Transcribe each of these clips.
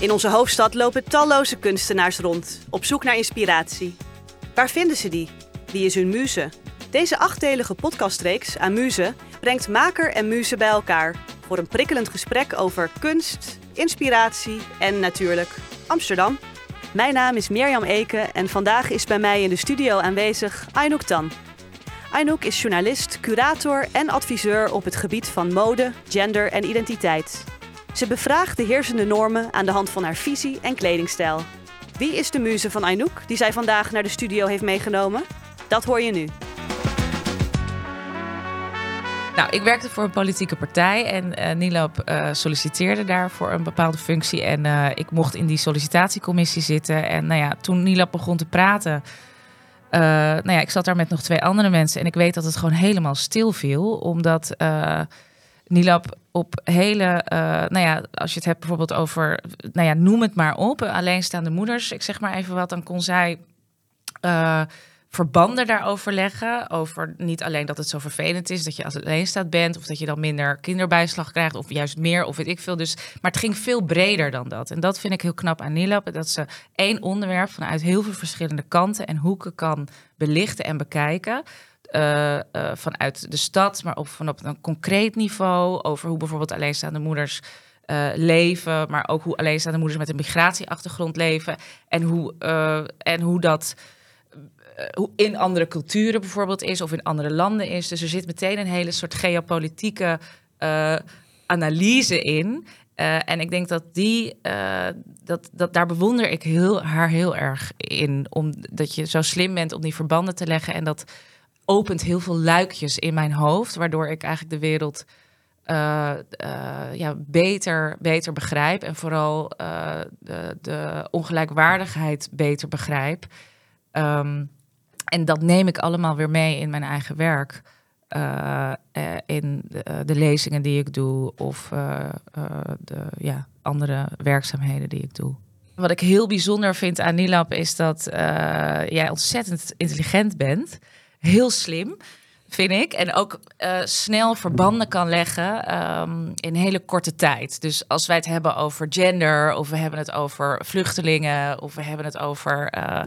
In onze hoofdstad lopen talloze kunstenaars rond, op zoek naar inspiratie. Waar vinden ze die? Wie is hun muze? Deze achtdelige podcastreeks aan Muze brengt maker en muze bij elkaar voor een prikkelend gesprek over kunst, inspiratie en natuurlijk Amsterdam. Mijn naam is Mirjam Eke en vandaag is bij mij in de studio aanwezig Aynouk Tan. Aynouk is journalist, curator en adviseur op het gebied van mode, gender en identiteit. Ze bevraagt de heersende normen aan de hand van haar visie en kledingstijl. Wie is de muze van Aynouk die zij vandaag naar de studio heeft meegenomen? Dat hoor je nu. Nou, ik werkte voor een politieke partij en uh, Nilab uh, solliciteerde daar voor een bepaalde functie. En uh, ik mocht in die sollicitatiecommissie zitten. En nou ja, toen Nilab begon te praten, nou ja, ik zat daar met nog twee andere mensen. En ik weet dat het gewoon helemaal stil viel, omdat Nilab op hele, nou ja, als je het hebt bijvoorbeeld over, nou ja, noem het maar op, alleenstaande moeders. Ik zeg maar even wat, dan kon zij verbanden daarover leggen. Over niet alleen dat het zo vervelend is dat je als alleen staat bent, of dat je dan minder kinderbijslag krijgt, of juist meer, of weet ik veel. Dus, maar het ging veel breder dan dat. En dat vind ik heel knap aan Nilab. Dat ze één onderwerp vanuit heel veel verschillende kanten en hoeken kan belichten en bekijken. Uh, uh, vanuit de stad, maar ook van op een concreet niveau. Over hoe bijvoorbeeld alleenstaande moeders uh, leven, maar ook hoe alleenstaande moeders met een migratieachtergrond leven. En hoe, en hoe dat eh, in andere culturen bijvoorbeeld is of in andere landen is. Dus er zit meteen een hele soort geopolitieke analyse in. En ik denk dat die, dat, dat, daar bewonder ik heel, haar heel erg in. Omdat je zo slim bent om die verbanden te leggen. En dat opent heel veel luikjes in mijn hoofd. Waardoor ik eigenlijk de wereld uh, ja, beter, beter begrijp. En vooral de, de ongelijkwaardigheid beter begrijp. Um, en dat neem ik allemaal weer mee in mijn eigen werk. In de, de, lezingen die ik doe of de ja, andere werkzaamheden die ik doe. Wat ik heel bijzonder vind aan Nilab is dat jij ontzettend intelligent bent. Heel slim, vind ik. En ook snel verbanden kan leggen um, in hele korte tijd. Dus als wij het hebben over gender, of we hebben het over vluchtelingen, of we hebben het over uh,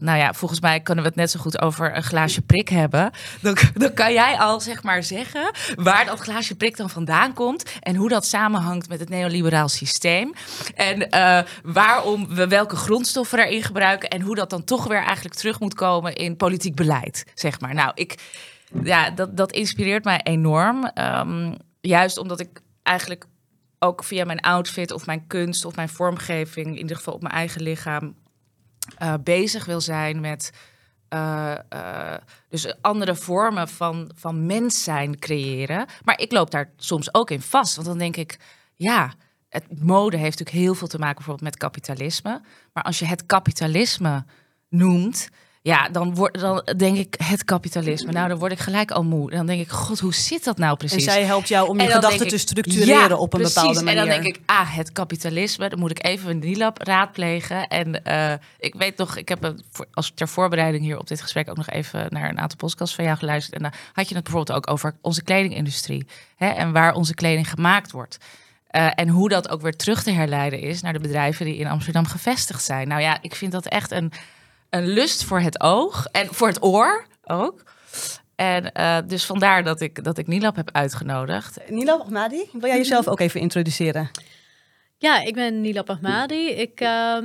nou ja, volgens mij kunnen we het net zo goed over een glaasje prik hebben. Dan, dan, kan jij al zeg maar zeggen waar dat glaasje prik dan vandaan komt. En hoe dat samenhangt met het neoliberaal systeem. En uh, waarom we welke grondstoffen erin gebruiken. En hoe dat dan toch weer eigenlijk terug moet komen in politiek beleid. Zeg maar. Nou, ik, ja, dat, dat inspireert mij enorm. Um, juist omdat ik eigenlijk ook via mijn outfit of mijn kunst of mijn vormgeving, in ieder geval op mijn eigen lichaam, uh, bezig wil zijn met uh, uh, dus andere vormen van, van mens zijn creëren. Maar ik loop daar soms ook in vast. Want dan denk ik, ja, het mode heeft natuurlijk heel veel te maken bijvoorbeeld met kapitalisme. Maar als je het kapitalisme noemt, ja, dan, word, dan denk ik het kapitalisme. Nou, dan word ik gelijk al moe. Dan denk ik, god, hoe zit dat nou precies? En zij helpt jou om je gedachten te structureren op een bepaalde manier. En dan denk ik, ah, het kapitalisme. Dan moet ik even een NILAB raadplegen. En uh, ik weet nog, ik heb als ter voorbereiding hier op dit gesprek ook nog even naar een aantal podcasts van jou geluisterd. En dan had je het bijvoorbeeld ook over onze kledingindustrie. Hè, en waar onze kleding gemaakt wordt. Uh, en hoe dat ook weer terug te herleiden is naar de bedrijven die in Amsterdam gevestigd zijn. Nou ja, ik vind dat echt een een lust voor het oog en voor het oor ook. En uh, dus vandaar dat ik, dat ik Nilab heb uitgenodigd. Nilab Ahmadi, wil jij jezelf ook even introduceren? Ja, ik ben Nilab Ahmadi. Ik, uh,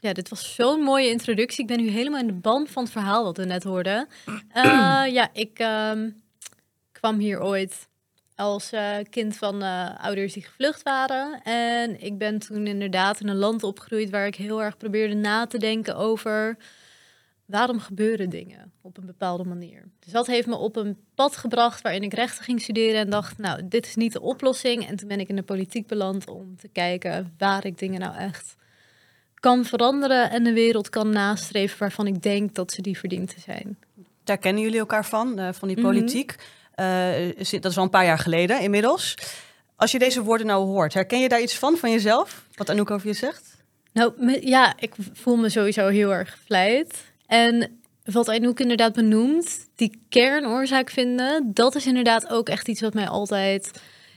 ja, dit was zo'n mooie introductie. Ik ben nu helemaal in de band van het verhaal wat we net hoorden. Uh, ja, ik uh, kwam hier ooit als uh, kind van uh, ouders die gevlucht waren. En ik ben toen inderdaad in een land opgegroeid waar ik heel erg probeerde na te denken over waarom gebeuren dingen op een bepaalde manier. Dus dat heeft me op een pad gebracht waarin ik rechten ging studeren en dacht, nou, dit is niet de oplossing. En toen ben ik in de politiek beland om te kijken waar ik dingen nou echt kan veranderen en de wereld kan nastreven waarvan ik denk dat ze die verdient te zijn. Daar kennen jullie elkaar van, uh, van die politiek. Mm -hmm. Uh, dat is al een paar jaar geleden inmiddels. Als je deze woorden nou hoort, herken je daar iets van van jezelf? Wat Anouk over je zegt? Nou ja, ik voel me sowieso heel erg gevleid. En wat Anouk inderdaad benoemt, die kernoorzaak vinden, dat is inderdaad ook echt iets wat mij altijd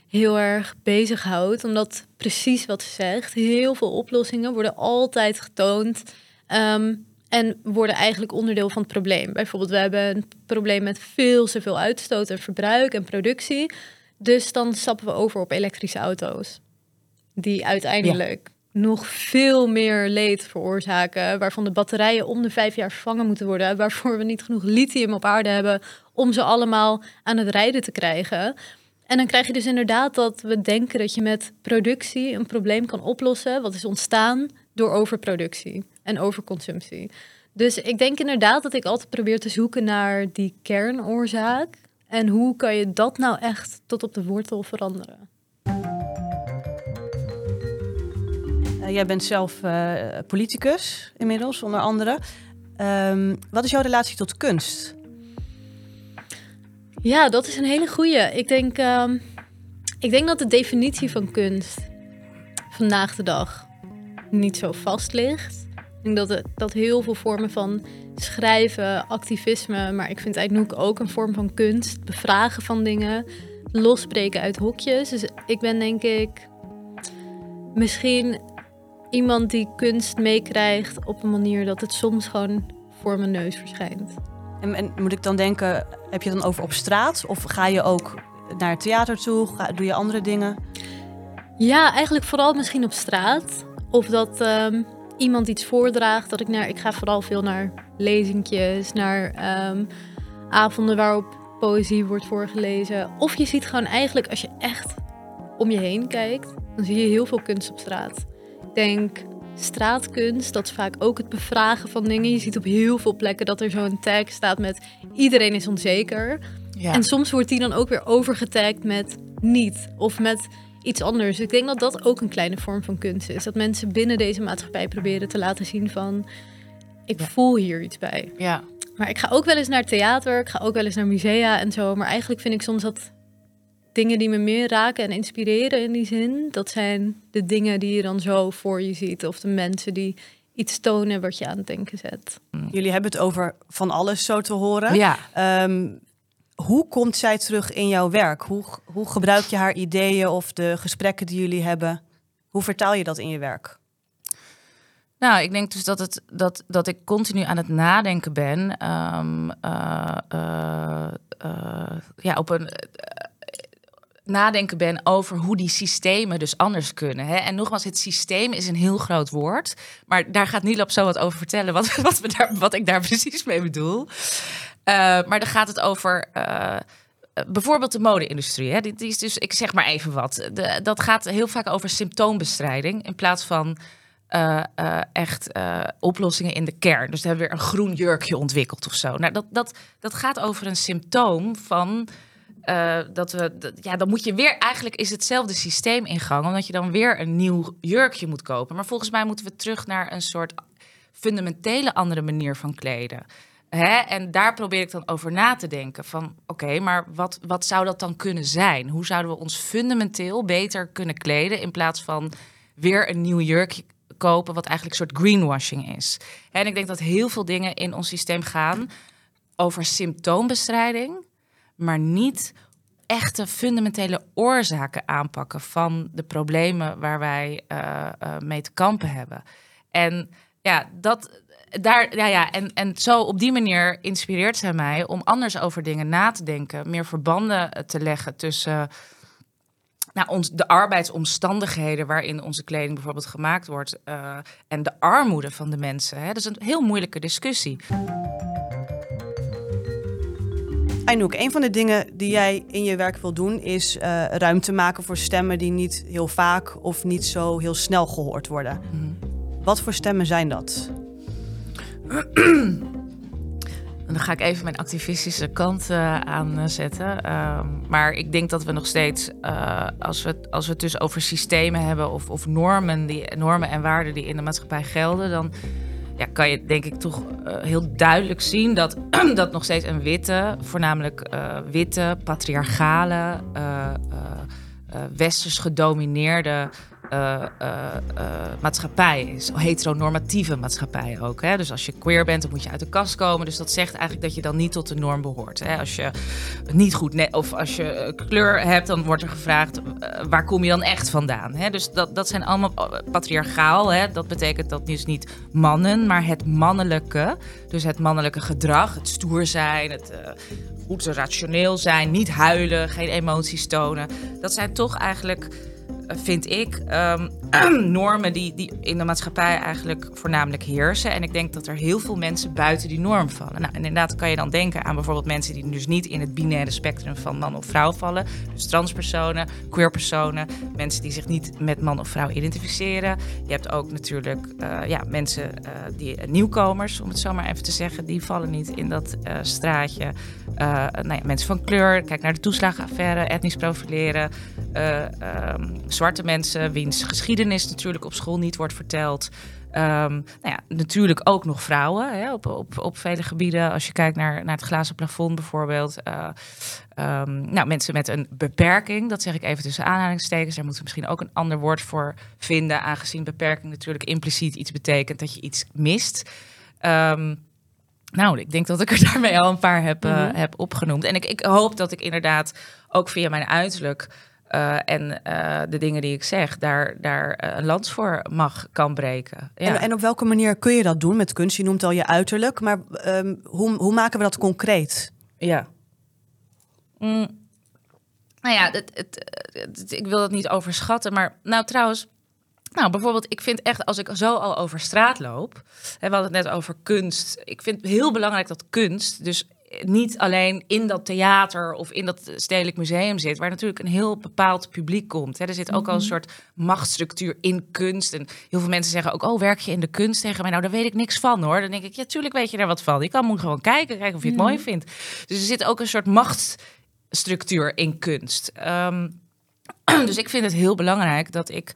heel erg bezighoudt. Omdat precies wat ze zegt, heel veel oplossingen worden altijd getoond. ehm, en worden eigenlijk onderdeel van het probleem. Bijvoorbeeld, we hebben een probleem met veel te veel uitstoot en verbruik en productie. Dus dan stappen we over op elektrische auto's. Die uiteindelijk nog veel meer leed veroorzaken. Waarvan de batterijen om de vijf jaar vervangen moeten worden. Waarvoor we niet genoeg lithium op aarde hebben om ze allemaal aan het rijden te krijgen. En dan krijg je dus inderdaad dat we denken dat je met productie een probleem kan oplossen. Wat is ontstaan door overproductie en overconsumptie. Dus ik denk inderdaad dat ik altijd probeer te zoeken naar die kernoorzaak. En hoe kan je dat nou echt tot op de wortel veranderen? Eh, jij bent zelf eh, politicus inmiddels, onder andere. Ehm, wat is jouw relatie tot kunst? Ja, dat is een hele goeie. Ik denk, ehm, ik denk dat de definitie van kunst vandaag de dag niet zo vast ligt. Ik denk dat, dat heel veel vormen van schrijven, activisme, maar ik vind eigenlijk ook een vorm van kunst, bevragen van dingen, losbreken uit hokjes. Dus ik ben denk ik misschien iemand die kunst meekrijgt op een manier dat het soms gewoon voor mijn neus verschijnt. En, en moet ik dan denken, heb je het dan over op straat? Of ga je ook naar het theater toe? Ga, doe je andere dingen? Ja, eigenlijk vooral misschien op straat. Of dat ehm, iemand iets voordraagt. Dat ik naar. Ik ga vooral veel naar lezingjes, naar ehm, avonden waarop poëzie wordt voorgelezen. Of je ziet gewoon eigenlijk, als je echt om je heen kijkt, dan zie je heel veel kunst op straat. Ik denk straatkunst, dat is vaak ook het bevragen van dingen. Je ziet op heel veel plekken dat er zo'n tag staat met iedereen is onzeker. Ja. En soms wordt die dan ook weer overgetagd met niet of met iets anders. Ik denk dat dat ook een kleine vorm van kunst is. Dat mensen binnen deze maatschappij proberen te laten zien van... ik Ja. voel hier iets bij. ja. Maar ik ga ook wel eens naar theater, ik ga ook wel eens naar musea en zo. Maar eigenlijk vind ik soms dat dingen die me meer raken en inspireren in die zin... dat zijn de dingen die je dan zo voor je ziet. Of de mensen die iets tonen wat je aan het denken zet. Jullie hebben het over van alles zo te horen. ja. Ehm, hoe komt zij terug in jouw werk? Hoe, hoe gebruik je haar ideeën of de gesprekken die jullie hebben? Hoe vertaal je dat in je werk? Nou, ik denk dus dat, het, dat, dat ik continu aan het nadenken ben. ehm, eh, eh, eh, ja, op een. nadenken ben over hoe die systemen dus anders kunnen. Hè? En nogmaals, het systeem is een heel groot woord. Maar daar gaat Nilab zo wat over vertellen, wat, wat, we daar, wat ik daar precies mee bedoel. Eh, maar dan gaat het over. eh, bijvoorbeeld de mode-industrie. Hè? Die, is dus, ik zeg maar even wat. Dat gaat heel vaak over symptoombestrijding in plaats van eh, echt oplossingen in de kern. Dus dan hebben we weer een groen jurkje ontwikkeld of zo. Nou, dat, dat, dat gaat over een symptoom van. dat we, ja, dan moet je weer, eigenlijk is hetzelfde systeem in gang, omdat je dan weer een nieuw jurkje moet kopen. Maar volgens mij moeten we terug naar een soort fundamentele andere manier van kleden. Hè? En daar probeer ik dan over na te denken. Van oké, maar wat, wat zou dat dan kunnen zijn? Hoe zouden we ons fundamenteel beter kunnen kleden in plaats van weer een nieuw jurkje kopen, wat eigenlijk een soort greenwashing is. En ik denk dat heel veel dingen in ons systeem gaan over symptoombestrijding, maar niet echte fundamentele oorzaken aanpakken van de problemen waar wij eh, eh, mee te kampen hebben. En ja, dat. Daar, ja, ja, en, en zo op die manier inspireert zij mij om anders over dingen na te denken, meer verbanden eh, te leggen tussen nou, ons, de arbeidsomstandigheden waarin onze kleding bijvoorbeeld gemaakt wordt eh, en de armoede van de mensen. Hè? Dat is een heel moeilijke discussie. Einouk, een van de dingen die jij in je werk wil doen is eh, ruimte maken voor stemmen die niet heel vaak of niet zo heel snel gehoord worden. Wat voor stemmen zijn dat? Dan ga ik even mijn activistische kant eh, aanzetten. Ehm, maar ik denk dat we nog steeds, eh, als, we, als we het dus over systemen hebben of, of normen, die, normen en waarden die in de maatschappij gelden, dan ja, kan je denk ik toch heel duidelijk zien dat dat nog steeds een witte, voornamelijk witte, patriarchale, westers gedomineerde uh, maatschappij is. Heteronormatieve maatschappij ook. Hè? Dus als je queer bent, dan moet je uit de kast komen. Dus dat zegt eigenlijk dat je dan niet tot de norm behoort. Hè? Als je niet goed of als je kleur hebt, dan wordt er gevraagd waar kom je dan echt vandaan. Hè? Dus dat, dat zijn allemaal patriarchaal. Hè? Dat betekent dat dus niet mannen, maar het mannelijke. Dus het mannelijke gedrag, het stoer zijn, het goed rationeel zijn, niet huilen, geen emoties tonen. Dat zijn toch eigenlijk vind ik, um, normen die, die in de maatschappij eigenlijk voornamelijk heersen. En ik denk dat er heel veel mensen buiten die norm vallen. Nou, en inderdaad kan je dan denken aan bijvoorbeeld mensen die dus niet in het binaire spectrum van man of vrouw vallen. Dus transpersonen, queerpersonen, mensen die zich niet met man of vrouw identificeren. Je hebt ook natuurlijk uh, ja, mensen uh, die nieuwkomers, om het zo maar even te zeggen, die vallen niet in dat straatje. nou ja, mensen van kleur, kijk naar de toeslagenaffaire, etnisch profileren. Um, zwarte mensen, wiens geschiedenis natuurlijk op school niet wordt verteld. Um, nou ja, natuurlijk ook nog vrouwen hè, op, op, op vele gebieden. Als je kijkt naar, naar het glazen plafond bijvoorbeeld. Uh, um, nou, mensen met een beperking, dat zeg ik even tussen aanhalingstekens. Daar moeten we misschien ook een ander woord voor vinden, aangezien beperking natuurlijk impliciet iets betekent dat je iets mist. Um, nou, ik denk dat ik er daarmee al een paar heb, uh, heb opgenoemd. En ik, ik hoop dat ik inderdaad ook via mijn uiterlijk uh, en uh, de dingen die ik zeg, daar, daar uh, een lans voor mag kan breken. Ja. En, en, op welke manier kun je dat doen met kunst? Je noemt al je uiterlijk, maar um, hoe, hoe maken we dat concreet? Ja. Mm. Nou ja, het, het, het, ik wil dat niet overschatten, maar nou trouwens, nou, bijvoorbeeld, ik vind echt, als ik zo al over straat loop, hè, we hadden het net over kunst. Ik vind het heel belangrijk dat kunst, dus niet alleen in dat theater of in dat stedelijk museum zit, waar natuurlijk een heel bepaald publiek komt. Er zit ook al een mhm. soort machtsstructuur in kunst. En heel veel mensen zeggen ook, oh, werk je in de kunst tegen mij? Nou, daar weet ik niks van hoor. Dan denk ik, ja, tuurlijk weet je daar wat van. Je kan moet gewoon kijken, kijken of je het mooi mhm. vindt. Dus er zit ook een soort machtsstructuur in kunst. Ehm, dus ik vind het heel belangrijk dat ik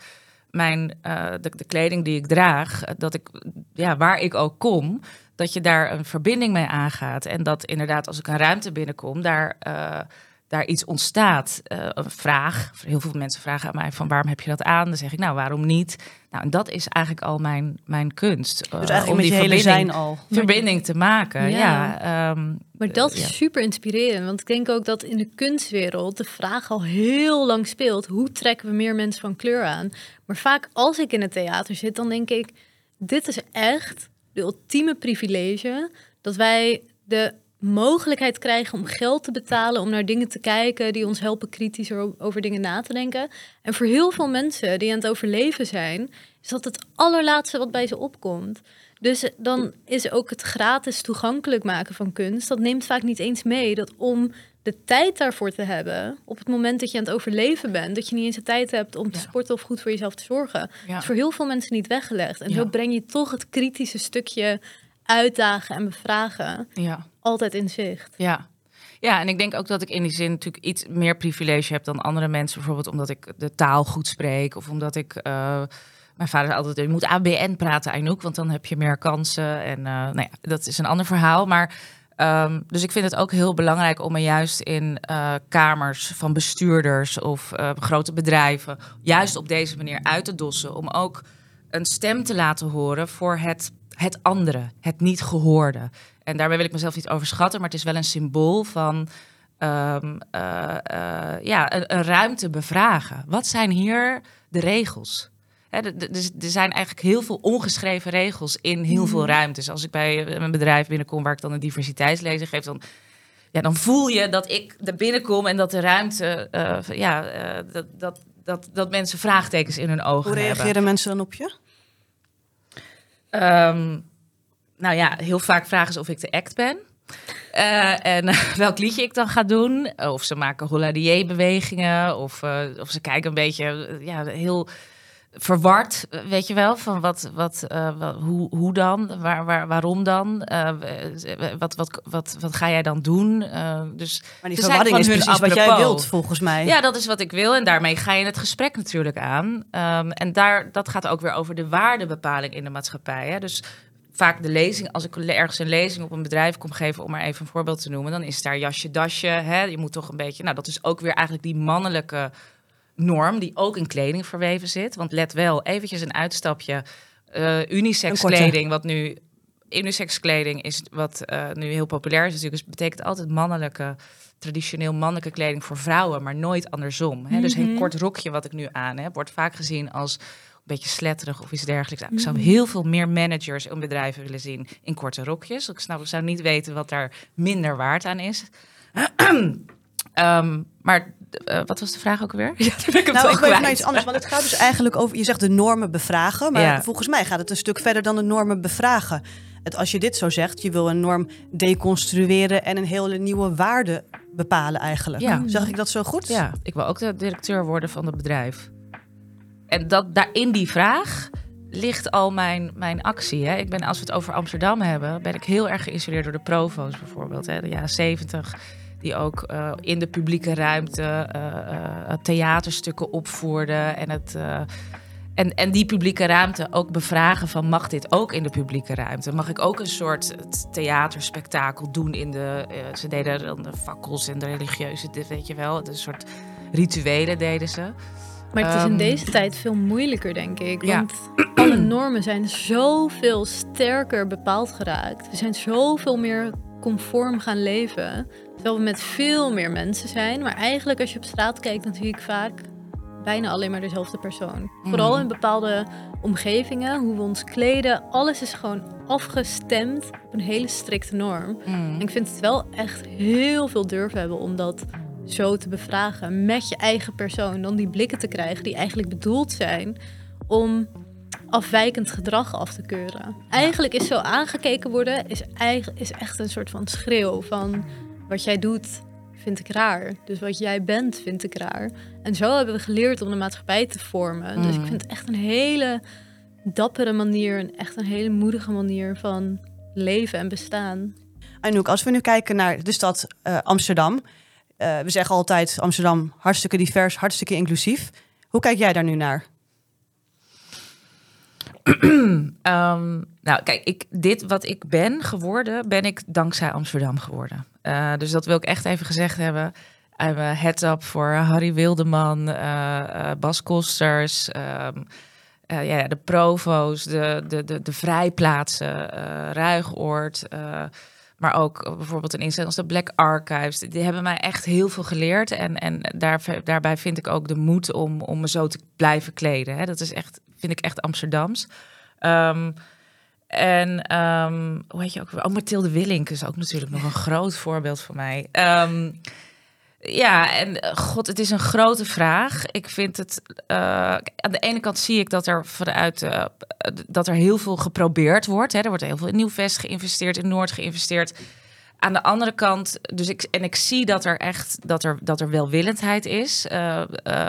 mijn, uh, de, de, kleding die ik draag, dat ik, ja, waar ik ook kom, dat je daar een verbinding mee aangaat. En dat inderdaad, als ik een ruimte binnenkom, daar, uh, daar iets ontstaat. Uh, een vraag. Heel veel mensen vragen aan mij van waarom heb je dat aan? Dan zeg ik, nou, waarom niet? Nou, en dat is eigenlijk al mijn, mijn kunst. Uh, dus eigenlijk om die verbinding, zijn al. verbinding te maken. Ja. ja um, maar dat is super inspirerend. Want ik denk ook dat in de kunstwereld de vraag al heel lang speelt. Hoe trekken we meer mensen van kleur aan? Maar vaak als ik in het theater zit, dan denk ik, dit is echt de ultieme privilege dat wij de mogelijkheid krijgen om geld te betalen om naar dingen te kijken die ons helpen kritisch over dingen na te denken. En voor heel veel mensen die aan het overleven zijn, is dat het allerlaatste wat bij ze opkomt. Dus dan is ook het gratis toegankelijk maken van kunst, dat neemt vaak niet eens mee dat om de tijd daarvoor te hebben, op het moment dat je aan het overleven bent, dat je niet eens de tijd hebt om te sporten of goed voor jezelf te zorgen, ja. is voor heel veel mensen niet weggelegd. En zo breng je toch het kritische stukje uitdagen en bevragen ja. altijd in zicht. Ja. Ja, en ik denk ook dat ik in die zin natuurlijk iets meer privilege heb dan andere mensen. Bijvoorbeeld omdat ik de taal goed spreek of omdat ik... Uh, mijn vader zei altijd, je moet ABN praten, Anouk, want dan heb je meer kansen. En uh, nou ja, dat is een ander verhaal. Maar Um, dus ik vind het ook heel belangrijk om me juist in uh, kamers van bestuurders of uh, grote bedrijven, juist op deze manier uit te dossen. Om ook een stem te laten horen voor het, het andere, het niet gehoorde. En daarbij wil ik mezelf niet overschatten, maar het is wel een symbool van um, uh, ja, een, een ruimte bevragen. Wat zijn hier de regels? Er zijn eigenlijk heel veel ongeschreven regels in heel veel mhm. ruimtes. Als ik bij een bedrijf binnenkom waar ik dan een diversiteitslezing geef, dan, ja, dan voel je dat ik er binnenkom en dat de ruimte, uh, ja, uh, dat, dat, dat, dat mensen vraagtekens in hun ogen hebben. Hoe reageren mensen dan op je? Um, nou ja, heel vaak vragen ze of ik de act ben. Uh, en welk liedje ik dan ga doen. Of ze maken holladier-bewegingen. Of, of ze kijken een beetje ja, heel verward, weet je wel, van wat, wat, uh, hoe, hoe dan, waar, waar, waarom dan, uh, wat, wat, wat, wat ga jij dan doen? Uh, dus maar die verwarring is precies wat jij wilt, volgens mij. Ja, dat is wat ik wil en daarmee ga je het gesprek natuurlijk aan. Um, en daar, dat gaat ook weer over de waardebepaling in de maatschappij. Hè? Dus vaak de lezing, als ik ergens een lezing op een bedrijf kom geven, om maar even een voorbeeld te noemen, dan is daar jasje, dasje. Hè? Je moet toch een beetje, nou, dat is ook weer eigenlijk die mannelijke norm die ook in kleding verweven zit. Want let wel, eventjes een uitstapje. Uh, unisex Een kleding, wat nu unisex kleding is, wat eh, nu heel populair is natuurlijk. Dus betekent altijd mannelijke, traditioneel mannelijke kleding voor vrouwen, maar nooit andersom. Hè? Dus een Mhm. kort rokje wat ik nu aan heb, wordt vaak gezien als een beetje sletterig of iets dergelijks. Nou, Ik zou Mhm. heel veel meer managers in bedrijven willen zien in korte rokjes. Ik snap, ik zou niet weten wat daar minder waard aan is. Ehm, maar eh, wat was de vraag ook weer? Ja, ben ik Nou, ik naar kwijt. iets anders. Want het gaat dus eigenlijk over, je zegt de normen bevragen. Maar Ja. volgens mij gaat het een stuk verder dan de normen bevragen. Het, als je dit zo zegt, je wil een norm deconstrueren en een hele nieuwe waarde bepalen eigenlijk. Ja. Zeg ik dat zo goed? Ja, ik wil ook de directeur worden van het bedrijf. En dat, daar in die vraag ligt al mijn, mijn actie. Hè. Ik ben, als we het over Amsterdam hebben, ben ik heel erg geïnspireerd door de provo's bijvoorbeeld. Hè. De jaren zeventig, die ook eh, in de publieke ruimte eh, eh, theaterstukken opvoerden. En, het, en, en die publieke ruimte ook bevragen van mag dit ook in de publieke ruimte? Mag ik ook een soort theaterspektakel doen in de... ze deden dan de fakkels en de religieuze, dit weet je wel. Een soort rituelen deden ze. Maar het is in Ehm, deze tijd veel moeilijker, denk ik. Ja. Want alle normen zijn zoveel sterker bepaald geraakt. We zijn zoveel meer conform gaan leven. Terwijl we met veel meer mensen zijn. Maar eigenlijk als je op straat kijkt, dan zie ik vaak bijna alleen maar dezelfde persoon. Vooral in bepaalde omgevingen, hoe we ons kleden. Alles is gewoon afgestemd op een hele strikte norm. En ik vind het wel echt heel veel durf hebben om dat zo te bevragen met je eigen persoon. Dan die blikken te krijgen die eigenlijk bedoeld zijn om afwijkend gedrag af te keuren. Eigenlijk is zo aangekeken worden is, eigen, is echt een soort van schreeuw van wat jij doet vind ik raar. Dus wat jij bent vind ik raar. En zo hebben we geleerd om de maatschappij te vormen. Dus ik Mm. vind het echt een hele dappere manier en echt een hele moedige manier van leven en bestaan. Anouk, als we nu kijken naar de stad eh, Amsterdam. eh, we zeggen altijd Amsterdam hartstikke divers, hartstikke inclusief. Hoe kijk jij daar nu naar? Ehm, nou, kijk, ik, dit wat ik ben geworden, ben ik dankzij Amsterdam geworden. Eh, dus dat wil ik echt even gezegd hebben. I'm a head up voor Harry Wildeman, eh, eh, Bas Kosters, ehm, eh, ja, de provo's, de, de, de, de vrijplaatsen, eh Ruigoord. eh, maar ook eh, bijvoorbeeld een instelling als de Black Archives. Die hebben mij echt heel veel geleerd. En, en daar, daarbij vind ik ook de moed om, om me zo te blijven kleden. Hè. Dat is echt, vind ik echt Amsterdams. Ehm, en ehm, hoe heet je ook? Oh, Mathilde Willink is ook natuurlijk nog een groot voorbeeld voor mij. Ehm, ja, en eh, god, het is een grote vraag. Ik vind het. eh, aan de ene kant zie ik dat er vanuit eh, dat er heel veel geprobeerd wordt. Hè. Er wordt heel veel in Nieuw-Vest geïnvesteerd, in Noord geïnvesteerd. Aan de andere kant, dus ik, en ik zie dat er echt dat er, dat er welwillendheid is.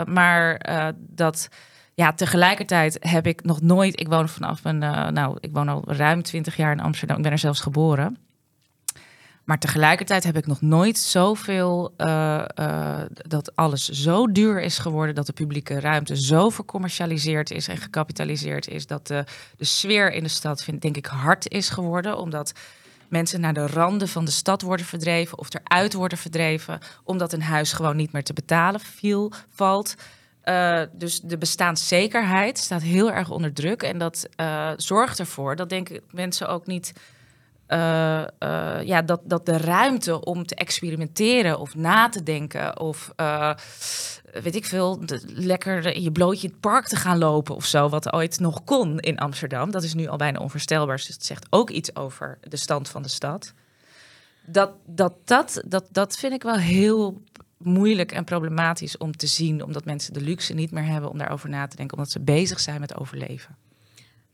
maar dat ja, tegelijkertijd heb ik nog nooit. Ik woon vanaf mijn. eh, nou, ik woon al ruim 20 jaar in Amsterdam. Ik ben er zelfs geboren. Maar tegelijkertijd heb ik nog nooit zoveel. eh, eh, dat alles zo duur is geworden. Dat de publieke ruimte zo vercommercialiseerd is en gecapitaliseerd is. Dat de, de sfeer in de stad, denk ik, hard is geworden. Omdat mensen naar de randen van de stad worden verdreven. of eruit worden verdreven. omdat een huis gewoon niet meer te betalen viel, valt. Uh, dus de bestaanszekerheid staat heel erg onder druk. En dat uh, zorgt ervoor dat denk ik mensen ook niet. Uh, ja, dat, dat de ruimte om te experimenteren of na te denken of weet ik veel, lekker in je blootje het park te gaan lopen of zo, wat ooit nog kon in Amsterdam. Dat is nu al bijna onvoorstelbaar. Dus het zegt ook iets over de stand van de stad. Dat, dat, dat, dat, dat vind ik wel heel moeilijk en problematisch om te zien, omdat mensen de luxe niet meer hebben om daarover na te denken, omdat ze bezig zijn met overleven.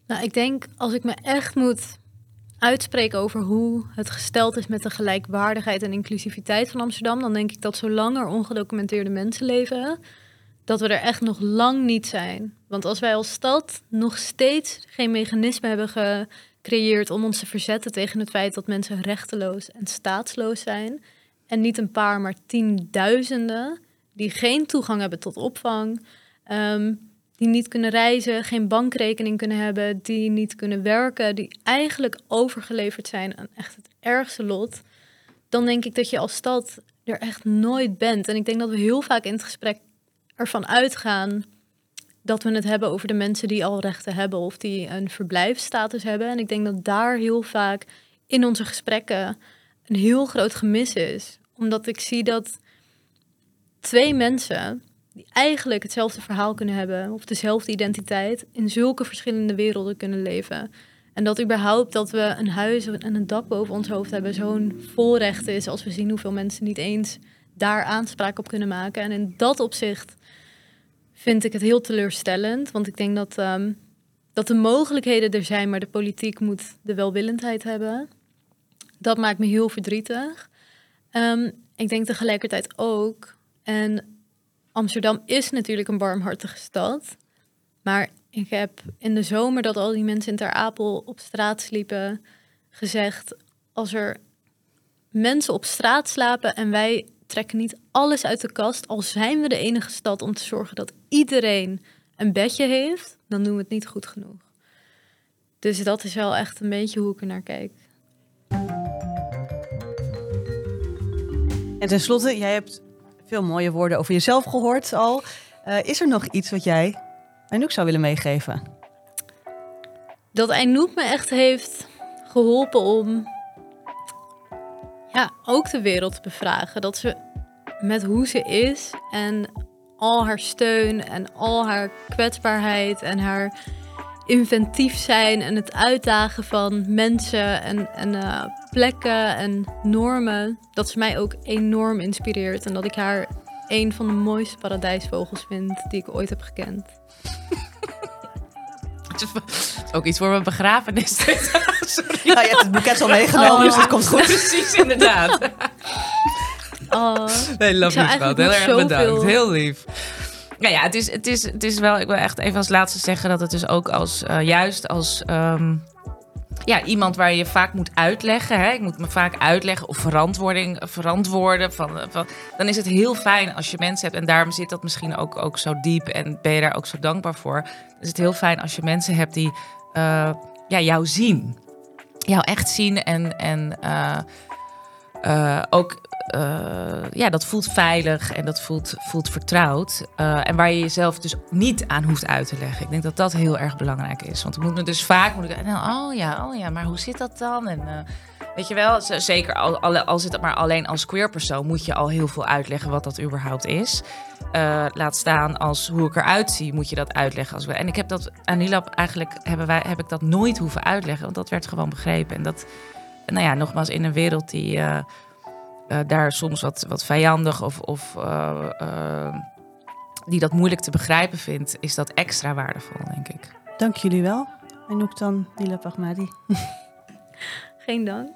Nou, ik denk als ik me echt moet uitspreken over hoe het gesteld is met de gelijkwaardigheid en inclusiviteit van Amsterdam, dan denk ik dat zolang er ongedocumenteerde mensen leven, dat we er echt nog lang niet zijn. Want als wij als stad nog steeds geen mechanisme hebben gecreëerd om ons te verzetten tegen het feit dat mensen rechteloos en staatsloos zijn, en niet een paar, maar tienduizenden die geen toegang hebben tot opvang, um, die niet kunnen reizen, geen bankrekening kunnen hebben, die niet kunnen werken, die eigenlijk overgeleverd zijn aan echt het ergste lot, dan denk ik dat je als stad er echt nooit bent. En ik denk dat we heel vaak in het gesprek ervan uitgaan dat we het hebben over de mensen die al rechten hebben of die een verblijfsstatus hebben. En ik denk dat daar heel vaak in onze gesprekken een heel groot gemis is. Omdat ik zie dat twee mensen die eigenlijk hetzelfde verhaal kunnen hebben of dezelfde identiteit in zulke verschillende werelden kunnen leven. En dat überhaupt dat we een huis en een dak boven ons hoofd hebben zo'n voorrecht is als we zien hoeveel mensen niet eens daar aanspraak op kunnen maken. En in dat opzicht vind ik het heel teleurstellend, want ik denk dat, ehm, dat de mogelijkheden er zijn, maar de politiek moet de welwillendheid hebben. Dat maakt me heel verdrietig. Ehm, ik denk tegelijkertijd ook, en Amsterdam is natuurlijk een barmhartige stad, maar ik heb in de zomer dat al die mensen in Ter Apel op straat sliepen gezegd: als er mensen op straat slapen en wij trekken niet alles uit de kast, al zijn we de enige stad om te zorgen dat iedereen een bedje heeft, dan doen we het niet goed genoeg. Dus dat is wel echt een beetje hoe ik er naar kijk. En tenslotte, jij hebt veel mooie woorden over jezelf gehoord al. Uh, is er nog iets wat jij Anouk zou willen meegeven? Dat Anouk me echt heeft geholpen om ja, ook de wereld te bevragen. Dat ze met hoe ze is en al haar steun en al haar kwetsbaarheid en haar inventief zijn en het uitdagen van mensen en, en uh, plekken en normen, dat ze mij ook enorm inspireert en dat ik haar een van de mooiste paradijsvogels vind die ik ooit heb gekend. Het is ook iets voor mijn begrafenis. Sorry. Ja, je hebt het boeket al meegenomen, oh, dus het komt goed. Precies, inderdaad. Oh, nee, love you. Heel erg bedankt. Heel lief. Nou ja, het is, het, is, het is wel... Ik wil echt even als laatste zeggen dat het dus ook als... Uh, juist als... Um, ja, iemand waar je vaak moet uitleggen. Hè? Ik moet me vaak uitleggen of verantwoording, verantwoorden. Van, van, dan is het heel fijn als je mensen hebt. En daarom zit dat misschien ook, ook zo diep. En ben je daar ook zo dankbaar voor. Is het heel fijn als je mensen hebt die uh, ja, jou zien. Jou echt zien en, en uh, ook uh, ja, dat voelt veilig en dat voelt, voelt vertrouwd. Uh, en waar je jezelf dus niet aan hoeft uit te leggen. Ik denk dat dat heel erg belangrijk is. Want we moeten dus vaak moet ik, nou, oh ja, oh ja, maar hoe zit dat dan? En uh, weet je wel, zeker al, al, al zit het maar alleen als queer persoon, moet je al heel veel uitleggen wat dat überhaupt is. laat staan als hoe ik eruit zie, moet je dat uitleggen. Als we, en ik heb dat aan Nilab eigenlijk hebben wij, heb ik dat nooit hoeven uitleggen, want dat werd gewoon begrepen. En dat, nou ja, nogmaals, in een wereld die uh, daar soms wat, wat vijandig of, of uh, uh, die dat moeilijk te begrijpen vindt, is dat extra waardevol, denk ik. Dank jullie wel. En ook dan, Nila Pagmadi. Geen dank.